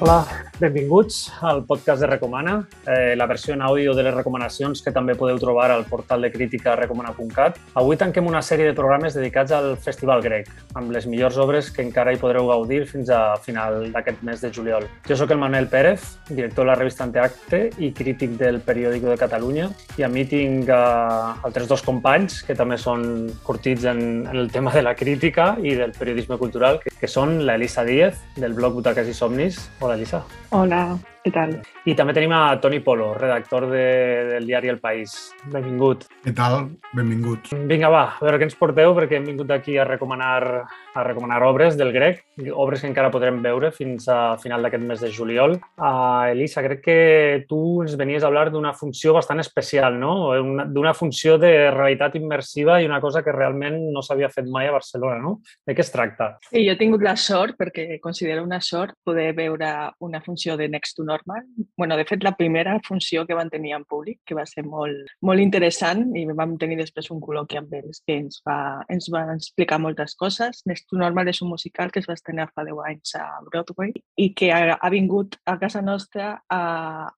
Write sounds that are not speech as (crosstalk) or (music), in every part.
Hola, benvinguts al podcast de Recomana, eh, la versió en àudio de les recomanacions que també podeu trobar al portal de crítica recomana.cat. Avui tanquem una sèrie de programes dedicats al Festival Grec, amb les millors obres que encara hi podreu gaudir fins a final d'aquest mes de juliol. Jo sóc el Manel Pérez, director de la revista Anteacte i crític del Periòdico de Catalunya, i a mi tinc uh, altres dos companys que també són curtits en, en el tema de la crítica i del periodisme cultural, que, que són l'Elisa Díez, del blog Butaques i Somnis. Hola, Elisa. Hola, què tal? I també tenim a Toni Polo, redactor de, del diari El País. Benvingut. Què tal? Benvingut. Vinga, va, a veure què ens porteu, perquè hem vingut aquí a recomanar, a recomanar obres del grec, obres que encara podrem veure fins a final d'aquest mes de juliol. Uh, Elisa, crec que tu ens venies a parlar d'una funció bastant especial, no? D'una funció de realitat immersiva i una cosa que realment no s'havia fet mai a Barcelona, no? De què es tracta? Sí, jo he tingut la sort, perquè considero una sort, poder veure una funció de Next to Normal. bueno, de fet, la primera funció que van tenir en públic, que va ser molt, molt interessant i vam tenir després un col·loqui amb ells que ens va, ens va explicar moltes coses. Next to Normal és un musical que es va estrenar fa 10 anys a Broadway i que ha, ha vingut a casa nostra a,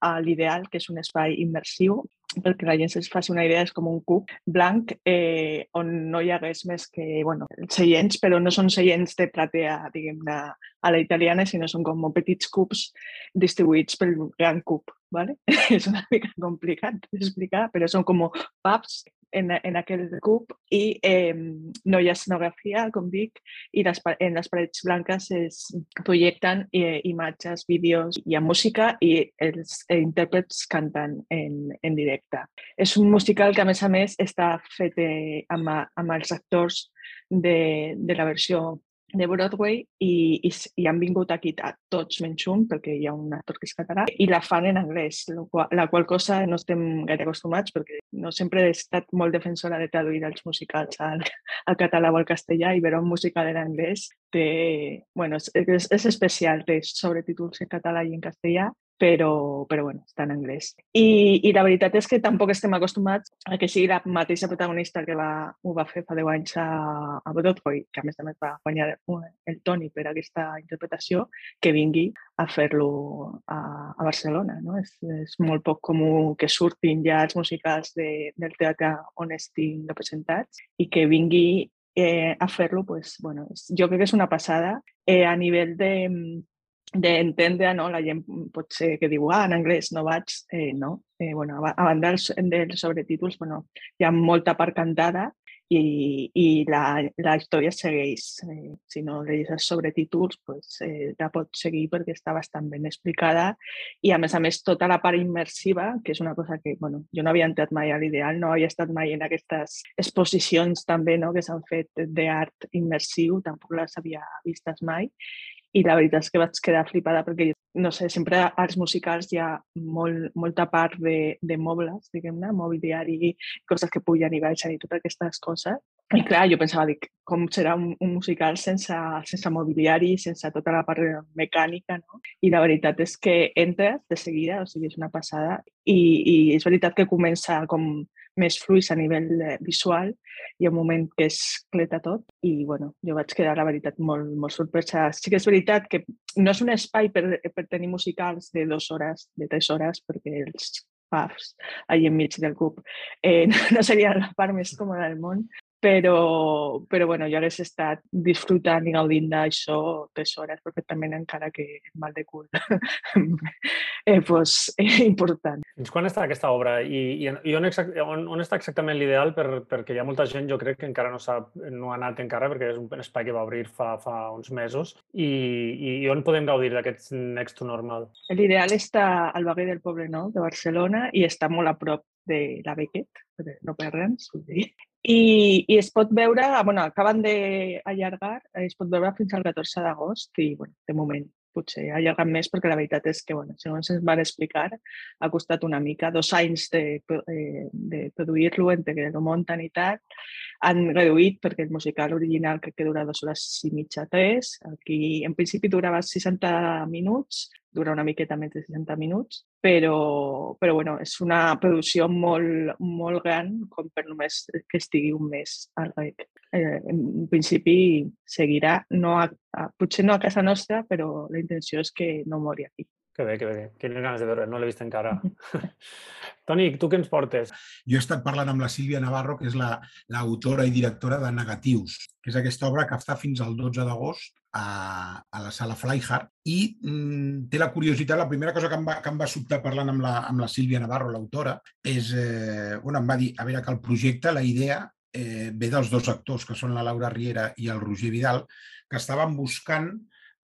a l'Ideal, que és un espai immersiu perquè la gent es faci una idea, és com un cub blanc eh, on no hi hagués més que bueno, seients, però no són seients de platea, diguem-ne, a la italiana, sinó són com petits cubs distribuïts pel gran cub. ¿vale? (laughs) és una mica complicat d'explicar, però són com pubs en, en aquell cub i eh, no hi ha escenografia, com dic, i les, en les parets blanques es projecten eh, imatges, vídeos, hi ha música i els intèrprets canten en, en directe. És un musical que, a més a més, està fet eh, amb, amb els actors de, de la versió de Broadway i, i, i han vingut aquí a tots menys un, perquè hi ha un actor que és català, i la fan en anglès, qual, la qual cosa no estem gaire acostumats perquè no sempre he estat molt defensora de traduir els musicals al, al català o al castellà i veure un musical en anglès té, bueno, és, és, és especial, té sobretítols en català i en castellà però, però bueno, està en anglès. I, I la veritat és que tampoc estem acostumats a que sigui la mateixa protagonista que va, ho va fer fa 10 anys a, a Broadway, que a més a més va guanyar el Tony per aquesta interpretació, que vingui a fer-lo a, a Barcelona. No? És, és molt poc comú que surtin ja els musicals de, del teatre on estiguin representats i que vingui eh, a fer-lo, pues, bueno, jo crec que és una passada eh, a nivell de, d'entendre, no? La gent pot ser que diu, ah, en anglès no vaig, eh, no. Eh, bueno, a, a banda dels, dels sobretítols, bueno, hi ha molta part cantada i, i la, la història segueix. Eh, si no llegeixes sobretítols, pues, eh, la pots seguir perquè està bastant ben explicada i, a més a més, tota la part immersiva, que és una cosa que bueno, jo no havia entrat mai a l'ideal, no havia estat mai en aquestes exposicions també no, que s'han fet d'art immersiu, tampoc les havia vistes mai i la veritat és que vaig quedar flipada perquè, no sé, sempre als musicals hi ha molt, molta part de, de mobles, diguem-ne, mobiliari, coses que pugen i baixen i totes aquestes coses. I clar, jo pensava, dic, com serà un, un musical sense, sense mobiliari, sense tota la part mecànica, no? I la veritat és que entres de seguida, o sigui, és una passada. I, i és veritat que comença com més fluix a nivell eh, visual i un moment que es cleta tot i bueno, jo vaig quedar la veritat molt, molt sorpresa. Sí que és veritat que no és un espai per, per tenir musicals de dues hores, de tres hores, perquè els pubs allà enmig del CUP eh, (laughs) no seria la part més còmoda del món, però, però bueno, jo hagués estat disfrutant i gaudint d'això tres hores perfectament, encara que mal de cul (laughs) eh, pues, eh, important. Fins quan està aquesta obra i, i, i on, exact, on, on està exactament l'ideal? Per, perquè hi ha molta gent, jo crec, que encara no, sap, no ha anat encara, perquè és un espai que va obrir fa, fa uns mesos. I, i, i on podem gaudir d'aquest Next to Normal? L'ideal està al barri del Poble Nou de Barcelona i està molt a prop de la Beckett, no per res. I, I es pot veure, bueno, acaben d'allargar, es pot veure fins al 14 d'agost i, bueno, de moment potser ha allargat més perquè la veritat és que, bueno, segons ens van explicar, ha costat una mica, dos anys de, eh, de produir-lo, entre que lo munten i tal. Han reduït perquè el musical original crec que dura dues hores i mitja, tres. Aquí, en principi, durava 60 minuts, dura una miqueta més de 60 minuts, però, però bueno, és una producció molt, molt gran com per només que estigui un mes al REC. Eh, en principi seguirà, no a, a, potser no a casa nostra, però la intenció és que no mori aquí. Que bé, que bé. Quines ganes de veure, no l'he vist encara. (laughs) (laughs) Toni, tu què ens portes? Jo he estat parlant amb la Sílvia Navarro, que és l'autora la, i directora de Negatius, que és aquesta obra que està fins al 12 d'agost a, a la sala Flyhard i mm, té la curiositat, la primera cosa que em va, que em va sobtar parlant amb la, amb la Sílvia Navarro, l'autora, és, eh, bueno, em va dir, a veure, que el projecte, la idea, eh, ve dels dos actors, que són la Laura Riera i el Roger Vidal, que estaven buscant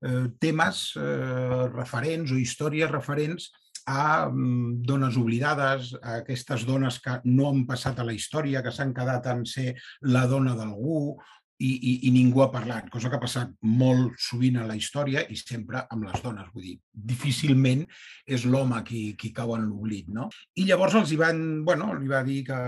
eh, temes eh, referents o històries referents a mm, dones oblidades, a aquestes dones que no han passat a la història, que s'han quedat en ser la dona d'algú i, i, i ningú ha parlat, cosa que ha passat molt sovint a la història i sempre amb les dones. Vull dir, difícilment és l'home qui, qui cau en l'oblit. No? I llavors els hi van, bueno, li va dir que,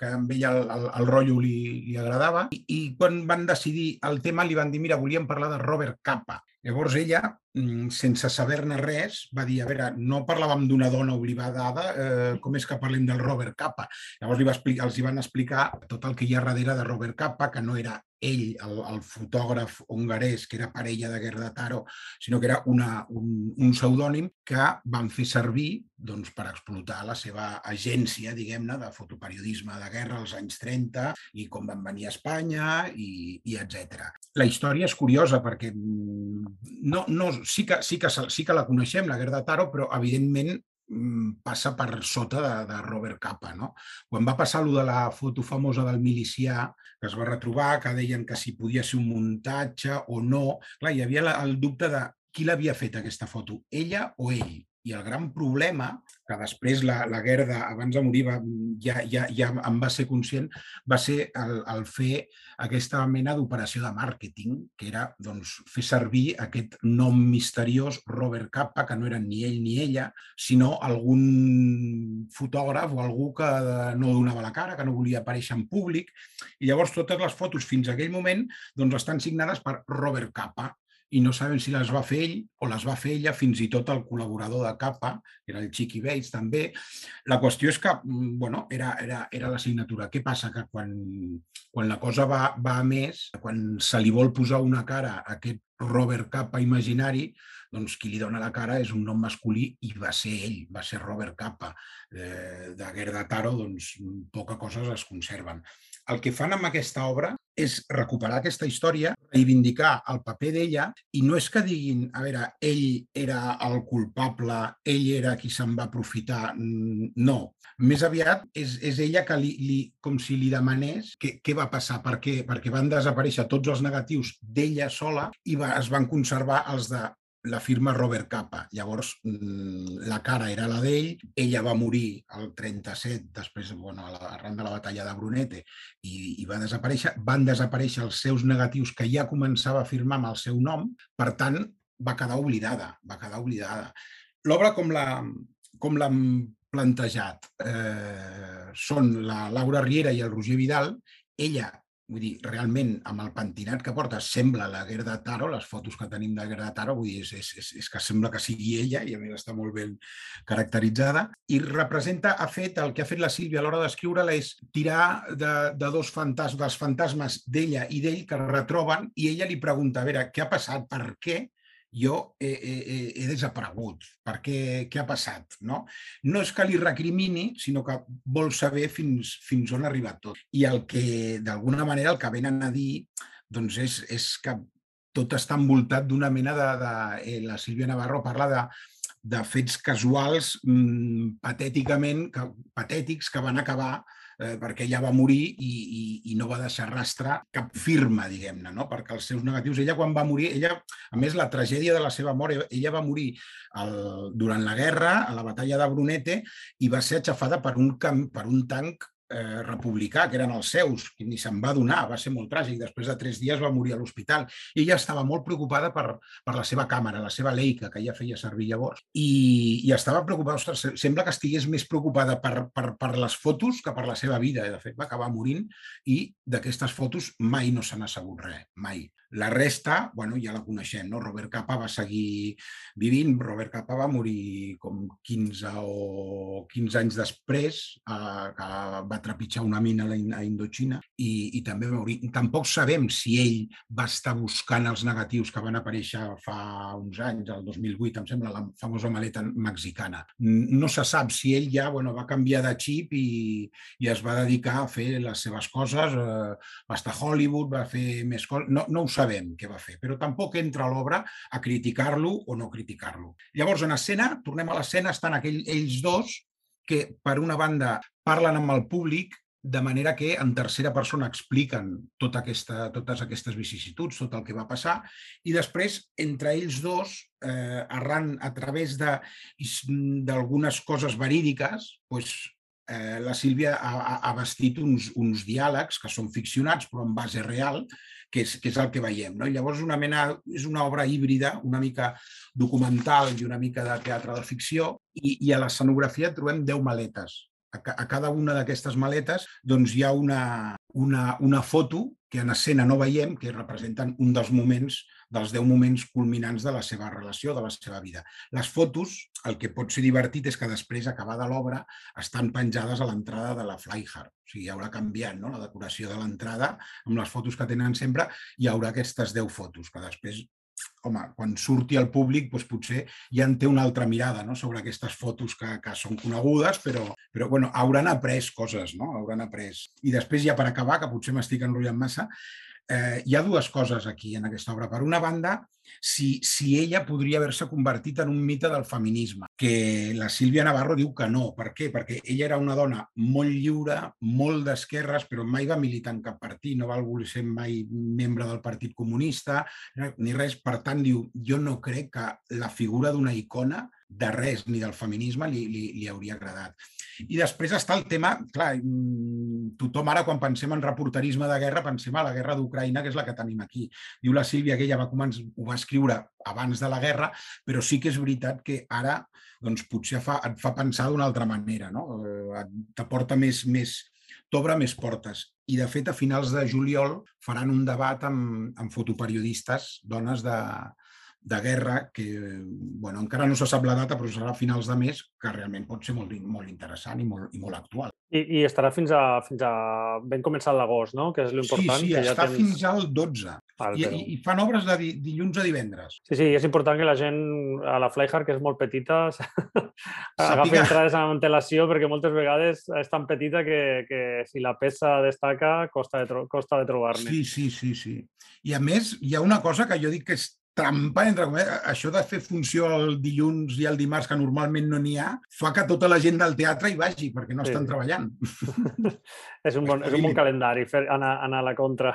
que a ell el, el, el rotllo li, li agradava i, i quan van decidir el tema li van dir, mira, volíem parlar de Robert Capa, Llavors ella, mm, sense saber-ne res, va dir, a veure, no parlàvem d'una dona oblidada, eh, com és que parlem del Robert Capa? Llavors li va explicar, els hi van explicar tot el que hi ha darrere de Robert Capa, que no era ell, el, el fotògraf hongarès, que era parella de Gerda Taro, sinó que era una, un, un pseudònim que van fer servir doncs, per explotar la seva agència, diguem-ne, de fotoperiodisme de guerra als anys 30 i com van venir a Espanya i, i etc. La història és curiosa perquè mm, no, no, sí, que, sí, que, sí que la coneixem, la Gerda Taro, però evidentment Mm, passa per sota de, de Robert Capa. No? Quan va passar allò de la foto famosa del milicià, que es va retrobar, que deien que si podia ser un muntatge o no, clar, hi havia el dubte de qui l'havia fet aquesta foto, ella o ell. I el gran problema, que després la, la Gerda, abans de morir, va, ja, ja, ja em va ser conscient, va ser el, el fer aquesta mena d'operació de màrqueting, que era doncs, fer servir aquest nom misteriós, Robert Capa, que no era ni ell ni ella, sinó algun fotògraf o algú que no donava la cara, que no volia aparèixer en públic. I llavors totes les fotos fins a aquell moment doncs, estan signades per Robert Capa, i no sabem si les va fer ell o les va fer ella, fins i tot el col·laborador de Capa, era el Chiqui Bates també. La qüestió és que mm, bueno, era, era, era la signatura. Què passa? Que quan, quan la cosa va, va a més, quan se li vol posar una cara a aquest Robert Capa imaginari, doncs qui li dona la cara és un nom masculí i va ser ell, va ser Robert Capa. Eh, de Gerda Taro, doncs poca coses es conserven. El que fan amb aquesta obra és recuperar aquesta història, reivindicar el paper d'ella i no és que diguin, a veure, ell era el culpable, ell era qui se'n va aprofitar, mm, no. Més aviat és, és ella que li, li, com si li demanés què, què va passar, per què? perquè van desaparèixer tots els negatius d'ella sola i va, es van conservar els de la firma Robert Capa. Llavors, mm, la cara era la d'ell, ella va morir el 37, després, bueno, arran de la batalla de Brunete, i, i va desaparèixer. Van desaparèixer els seus negatius que ja començava a firmar amb el seu nom, per tant, va quedar oblidada, va quedar oblidada. L'obra com la com l'han plantejat eh, són la Laura Riera i el Roger Vidal. Ella Vull dir, realment, amb el pentinat que porta, sembla la Gerda Taro, les fotos que tenim de Gerda Taro, vull dir, és, és, és, és que sembla que sigui ella, i a més està molt ben caracteritzada, i representa, ha fet, el que ha fet la Sílvia a l'hora d'escriure-la és tirar de, de dos fantasmes, dels fantasmes d'ella i d'ell que retroben, i ella li pregunta, a veure, què ha passat, per què jo he, he, he desaparegut, per què, què ha passat? No? no és que li recrimini, sinó que vol saber fins, fins on ha arribat tot. I el que, d'alguna manera, el que venen a dir doncs és, és que tot està envoltat d'una mena de... de eh, la Sílvia Navarro parla de, de fets casuals mmm, patèticament, que, patètics que van acabar eh, perquè ella va morir i, i, i no va deixar rastre cap firma, diguem-ne, no? perquè els seus negatius, ella quan va morir, ella, a més, la tragèdia de la seva mort, ella va morir el, durant la guerra, a la batalla de Brunete, i va ser aixafada per un, per un tanc eh, republicà, que eren els seus, que ni se'n va donar, va ser molt tràgic. Després de tres dies va morir a l'hospital. I ella estava molt preocupada per, per la seva càmera, la seva Leica, que ella feia servir llavors. I, i estava preocupada, ostres, sembla que estigués més preocupada per, per, per les fotos que per la seva vida. I, de fet, va acabar morint i d'aquestes fotos mai no se n'ha sabut res, mai. La resta, bueno, ja la coneixem, no? Robert Capa va seguir vivint, Robert Capa va morir com 15 o 15 anys després, eh, que va trepitjar una mina a Indochina i, i també va morir. Tampoc sabem si ell va estar buscant els negatius que van aparèixer fa uns anys, el 2008, em sembla, la famosa maleta mexicana. No se sap si ell ja bueno, va canviar de xip i, i es va dedicar a fer les seves coses, eh, va estar a Hollywood, va fer més coses, no, no ho sabem què va fer, però tampoc entra a l'obra a criticar-lo o no criticar-lo. Llavors, en escena, tornem a l'escena, estan aquell, ells dos que, per una banda, parlen amb el públic de manera que en tercera persona expliquen tota aquesta, totes aquestes vicissituds, tot el que va passar, i després, entre ells dos, eh, arran a través d'algunes coses verídiques, doncs, eh, la Sílvia ha, ha vestit uns, uns diàlegs que són ficcionats però en base real, que és, que és el que veiem. No? I llavors una mena, és una obra híbrida, una mica documental i una mica de teatre de ficció, i, i a l'escenografia trobem 10 maletes. A, a cada una d'aquestes maletes doncs, hi ha una, una, una foto que en escena no veiem, que representen un dels moments, dels 10 moments culminants de la seva relació, de la seva vida. Les fotos, el que pot ser divertit és que després, acabada l'obra, estan penjades a l'entrada de la Flyhard. O sigui, hi haurà canviat no? la decoració de l'entrada, amb les fotos que tenen sempre, hi haurà aquestes 10 fotos, que després home, quan surti al públic doncs potser ja en té una altra mirada no? sobre aquestes fotos que, que són conegudes, però, però bueno, hauran après coses, no? hauran après. I després, ja per acabar, que potser m'estic enrotllant massa, eh, hi ha dues coses aquí en aquesta obra. Per una banda, si, si ella podria haver-se convertit en un mite del feminisme, que la Sílvia Navarro diu que no. Per què? Perquè ella era una dona molt lliure, molt d'esquerres, però mai va militar en cap partit, no va voler ser mai membre del Partit Comunista, ni res. Per tant, diu, jo no crec que la figura d'una icona de res, ni del feminisme, li, li, li hauria agradat. I després està el tema, clar, mm, tothom ara quan pensem en reporterisme de guerra pensem a la guerra d'Ucraïna, que és la que tenim aquí. Diu la Sílvia que ella va, començar, ho va escriure abans de la guerra, però sí que és veritat que ara doncs, potser fa, et fa pensar d'una altra manera, no? Eh, t'aporta més, més, t'obre més portes. I, de fet, a finals de juliol faran un debat amb, amb fotoperiodistes, dones de, de guerra que bueno, encara no se sap la data, però serà a finals de mes, que realment pot ser molt, molt interessant i molt, i molt actual. I, I estarà fins a, fins a ben començat l'agost, no? Que és l'important. Sí, sí, que ja està tens... fins al 12. Val, I, I fan obres de dilluns a divendres. Sí, sí, és important que la gent a la Flyhard, que és molt petita, (laughs) agafi entrades amb antelació perquè moltes vegades és tan petita que, que si la peça destaca costa de, costa de trobar-ne. Sí, sí, sí, sí. I a més, hi ha una cosa que jo dic que és trampa, entre cometes, això de fer funció el dilluns i el dimarts, que normalment no n'hi ha, fa que tota la gent del teatre hi vagi, perquè no sí. estan treballant. (laughs) és, un bon, és un bon calendari, fer, anar, anar a la contra.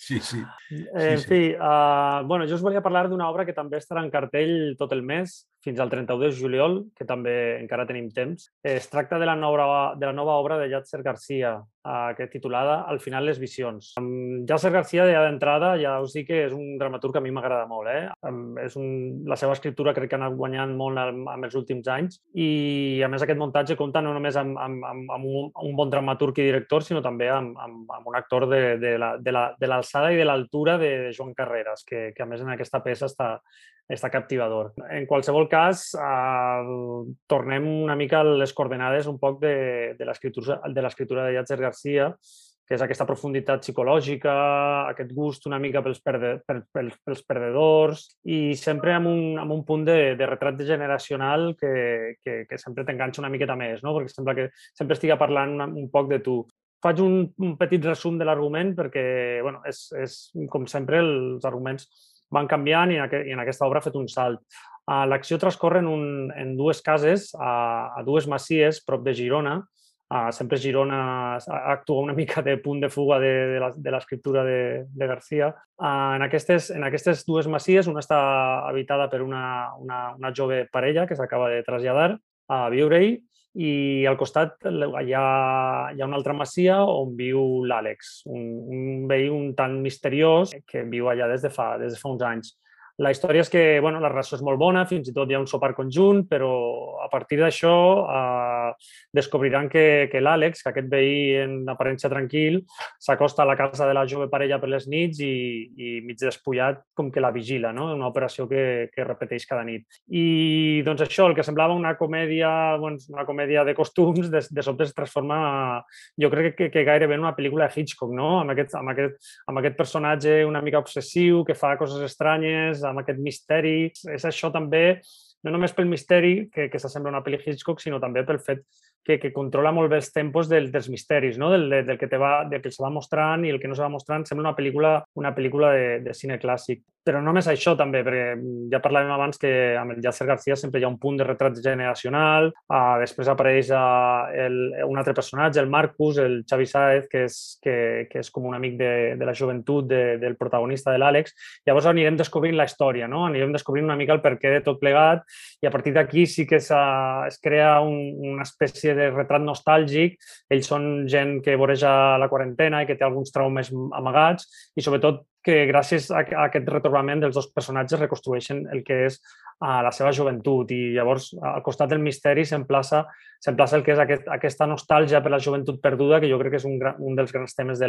Sí, sí. sí en sí. fi, uh, bueno, jo us volia parlar d'una obra que també estarà en cartell tot el mes, fins al 31 de juliol, que també encara tenim temps. Es tracta de la nova, de la nova obra de Yatser Garcia, uh, que és titulada Al final les visions. Um, Yatser Garcia, ja d'entrada, ja us dic que és un dramaturg que a mi m'agrada molt. Eh? Um, és un, la seva escriptura crec que ha anat guanyant molt en els últims anys i, a més, aquest muntatge compta no només amb, amb, amb, amb un, un bon dramaturg i director, sinó també amb, amb, amb un actor de, de l'alçada la, de la, l'alçada i de l'altura de Joan Carreras, que, que a més en aquesta peça està, està captivador. En qualsevol cas, eh, tornem una mica a les coordenades un poc de, de l'escriptura de Yatzer Garcia, que és aquesta profunditat psicològica, aquest gust una mica pels, perde, pels, pels, perdedors i sempre amb un, amb un punt de, de retrat generacional que, que, que sempre t'enganxa una miqueta més, no? perquè sembla que sempre estiga parlant una, un poc de tu faig un, un petit resum de l'argument perquè, bueno, és, és, com sempre, els arguments van canviant i en, aquest, i en aquesta obra ha fet un salt. Uh, L'acció transcorre en, un, en dues cases, a, a dues masies, prop de Girona. Uh, sempre Girona actua una (laughs) mica de punt de fuga de, de l'escriptura de, de Garcia. Uh, en, aquestes, en aquestes dues masies, una està habitada per una, una, una jove parella que s'acaba de traslladar a viure-hi i al costat hi ha, hi ha una altra masia on viu l'Àlex, un, un veí un tant misteriós que viu allà des de fa, des de fa uns anys. La història és que bueno, la relació és molt bona, fins i tot hi ha un sopar conjunt, però a partir d'això eh, descobriran que, que l'Àlex, que aquest veí en aparència tranquil, s'acosta a la casa de la jove parella per les nits i, i mig despullat com que la vigila, no? una operació que, que repeteix cada nit. I doncs això, el que semblava una comèdia, doncs, una comèdia de costums, de, de sobte es transforma, jo crec que, que gairebé en una pel·lícula de Hitchcock, no? amb, aquest, amb, aquest, amb aquest personatge una mica obsessiu que fa coses estranyes, amb aquest misteri. És això també, no només pel misteri, que, que s'assembla una pel·li Hitchcock, sinó també pel fet que, que controla molt bé els tempos del, dels misteris, no? del, del, que te va, del que se va mostrant i el que no se va mostrant. Sembla una pel·lícula, una pel·lícula de, de cine clàssic. Però no només això també, perquè ja parlàvem abans que amb el Yasser García sempre hi ha un punt de retrat generacional, uh, després apareix uh, el, un altre personatge, el Marcus, el Xavi Saez, que és, que, que és com un amic de, de la joventut de, del protagonista de l'Àlex. Llavors anirem descobrint la història, no? anirem descobrint una mica el perquè de tot plegat i a partir d'aquí sí que es crea un, una espècie espècie de retrat nostàlgic. Ells són gent que voreja la quarantena i que té alguns traumes amagats i sobretot que gràcies a, aquest retrobament dels dos personatges reconstrueixen el que és a la seva joventut i llavors al costat del misteri s'emplaça el que és aquest, aquesta nostàlgia per la joventut perduda que jo crec que és un, gran, un dels grans temes de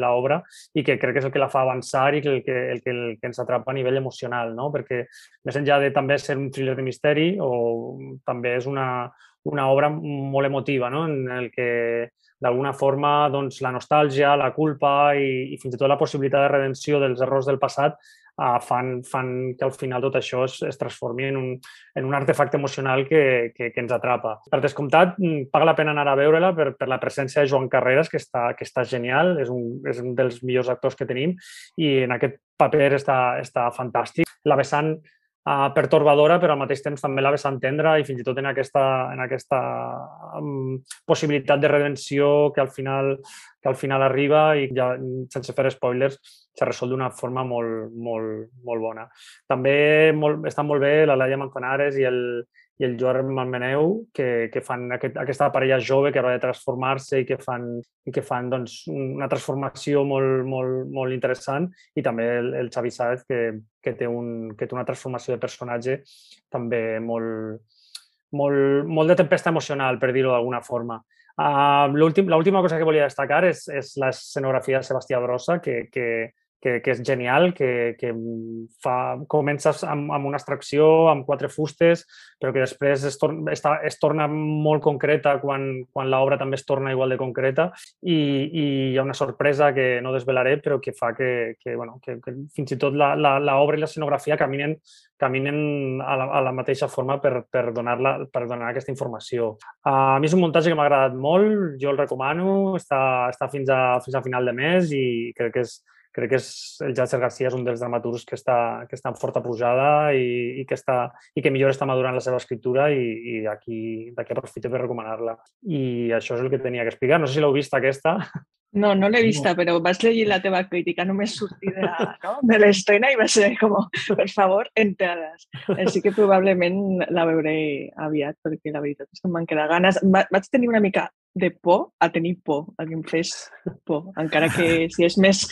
l'obra i que crec que és el que la fa avançar i que el que, el que, el que ens atrapa a nivell emocional, no? perquè més enllà de també ser un thriller de misteri o també és una, una obra molt emotiva, no? en el que d'alguna forma doncs, la nostàlgia, la culpa i, i fins i tot la possibilitat de redenció dels errors del passat uh, fan, fan que al final tot això es, es transformi en un, en un artefacte emocional que, que, que ens atrapa. Per descomptat, mm, paga la pena anar a veure-la per, per la presència de Joan Carreras, que està, que està genial, és un, és un dels millors actors que tenim i en aquest paper està, està fantàstic. La vessant uh, pertorbadora, però al mateix temps també la ves entendre i fins i tot en aquesta, en aquesta um, possibilitat de redenció que al final que al final arriba i ja, sense fer spoilers, se resol d'una forma molt, molt, molt bona. També molt, estan molt bé la Laia Manzanares i el, i el Joan Malmeneu, que, que fan aquest, aquesta parella jove que va de transformar-se i que fan, i que fan doncs, una transformació molt, molt, molt interessant i també el, el Xavi Sáez, que, que, té un, que té una transformació de personatge també molt, molt, molt de tempesta emocional, per dir-ho d'alguna forma. Uh, L'última cosa que volia destacar és, és l'escenografia de Sebastià Brossa, que, que, que, que és genial, que, que fa, comences amb, amb una extracció, amb quatre fustes, però que després es, tor està, es torna molt concreta quan, quan l'obra també es torna igual de concreta i, i hi ha una sorpresa que no desvelaré, però que fa que, que, bueno, que, que fins i tot l'obra i l'escenografia caminen, caminen a la, a la mateixa forma per, per, donar la, per donar aquesta informació. A mi és un muntatge que m'ha agradat molt, jo el recomano, està, està fins, a, fins a final de mes i crec que és, crec que és, el Jatzer Garcia és un dels dramaturgs que està, que està en forta pujada i, i, que està, i que millor està madurant la seva escriptura i, i d'aquí aprofito per recomanar-la. I això és el que tenia que explicar. No sé si l'heu vist aquesta. No, no l'he vista, però vaig llegir la teva crítica, només sortir de, no? de l'estrena i va ser com, per favor, entrades. Així que probablement la veuré aviat, perquè la veritat és que em van quedar ganes. Va, vaig tenir una mica de por a tenir por, a que em fes por, encara que si és més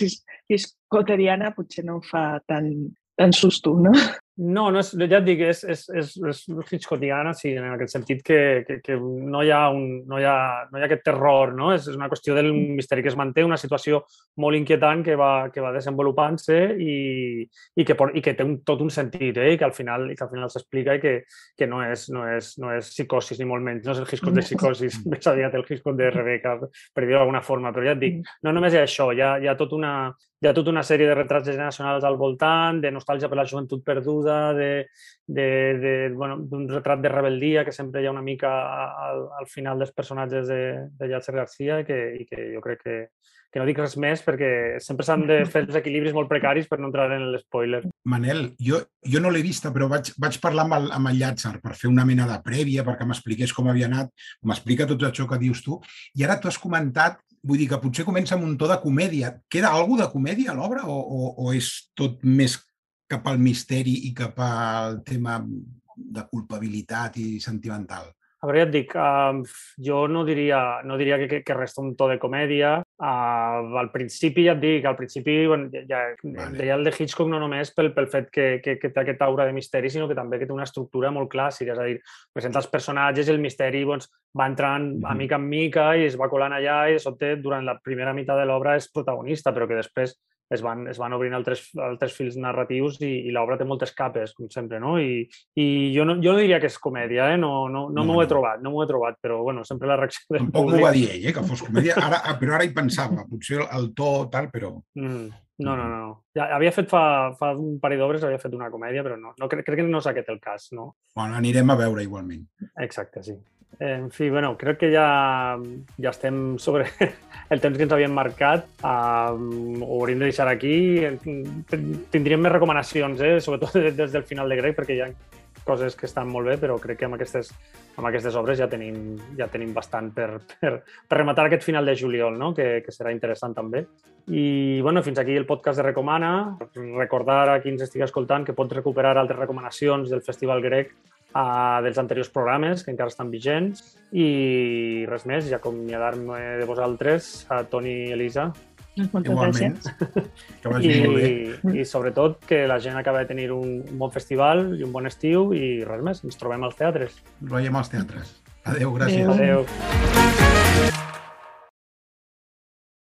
quotidiana potser no em fa tant, tan susto, no? No, no és, ja et dic, és, és, és, és hitchcockiana, sí, en aquest sentit que, que, que no, hi ha un, no, hi ha, no hi ha aquest terror, no? És, és una qüestió del misteri que es manté, una situació molt inquietant que va, que va desenvolupant-se i, i, que, i que té un, tot un sentit, eh? I que al final, i que al final s'explica i que, que no, és, no, és, no és psicosis, ni molt menys, no és el Hitchcock de psicosis, més aviat el Hitchcock de Rebecca, per dir-ho d'alguna forma, però ja et dic, no només hi ha això, hi ha, hi ha, tot una, hi ha tota una sèrie de retrats generacionals al voltant, de nostàlgia per la joventut perduda, ajuda de, de, de, bueno, d'un retrat de rebeldia que sempre hi ha una mica al, al final dels personatges de, de Yatzer Garcia que, i que jo crec que, que no dic res més perquè sempre s'han de fer els equilibris molt precaris per no entrar en l'espoiler. Manel, jo, jo no l'he vista, però vaig, vaig parlar amb el, amb el Llàtzer per fer una mena de prèvia, perquè m'expliqués com havia anat, m'explica tot això que dius tu, i ara tu has comentat vull dir que potser comença amb un to de comèdia. Queda alguna de comèdia a l'obra o, o, o és tot més cap al misteri i cap al tema de culpabilitat i sentimental? A veure, ja et dic, uh, jo no diria, no diria que, que resta un to de comèdia. Uh, al principi, ja et dic, al principi bueno, ja, vale. deia el de Hitchcock no només pel, pel fet que, que, que té aquesta aura de misteri, sinó que també que té una estructura molt clàssica, és a dir, presenta els personatges i el misteri doncs, va entrant mm -hmm. a mica en mica i es va colant allà i de sobte durant la primera meitat de l'obra és protagonista, però que després es van, es van obrint altres, altres fils narratius i, i l'obra té moltes capes, com sempre, no? I, i jo, no, jo no diria que és comèdia, eh? No, no, no, no m'ho he trobat, no m'ho he trobat, però, bueno, sempre la reacció del Tampoc públic... m'ho va dir ell, eh, que fos comèdia, ara, ah, però ara hi pensava, potser el, el to tal, però... Mm. No, no, no. Ja, havia fet fa, fa un parell d'obres, havia fet una comèdia, però no, no crec, crec que no és aquest el cas, no? Bueno, anirem a veure igualment. Exacte, sí. En fi, bueno, crec que ja, ja estem sobre (laughs) el temps que ens havíem marcat. Uh, ho hauríem de deixar aquí. Tindríem més recomanacions, eh? sobretot des del final de grec, perquè hi ha coses que estan molt bé, però crec que amb aquestes, amb aquestes obres ja tenim, ja tenim bastant per, per, per rematar aquest final de juliol, no? que, que serà interessant també. I bueno, fins aquí el podcast de Recomana. Recordar a qui ens estigui escoltant que pots recuperar altres recomanacions del Festival Grec uh, dels anteriors programes que encara estan vigents i res més, ja acomiadar-me de vosaltres, a Toni i Elisa. Moltes Igualment. Que vagi I, molt bé. I sobretot que la gent acaba de tenir un, un bon festival i un bon estiu i res més, ens trobem als teatres. Ens veiem als teatres. Adéu, gràcies. Adéu. Adéu.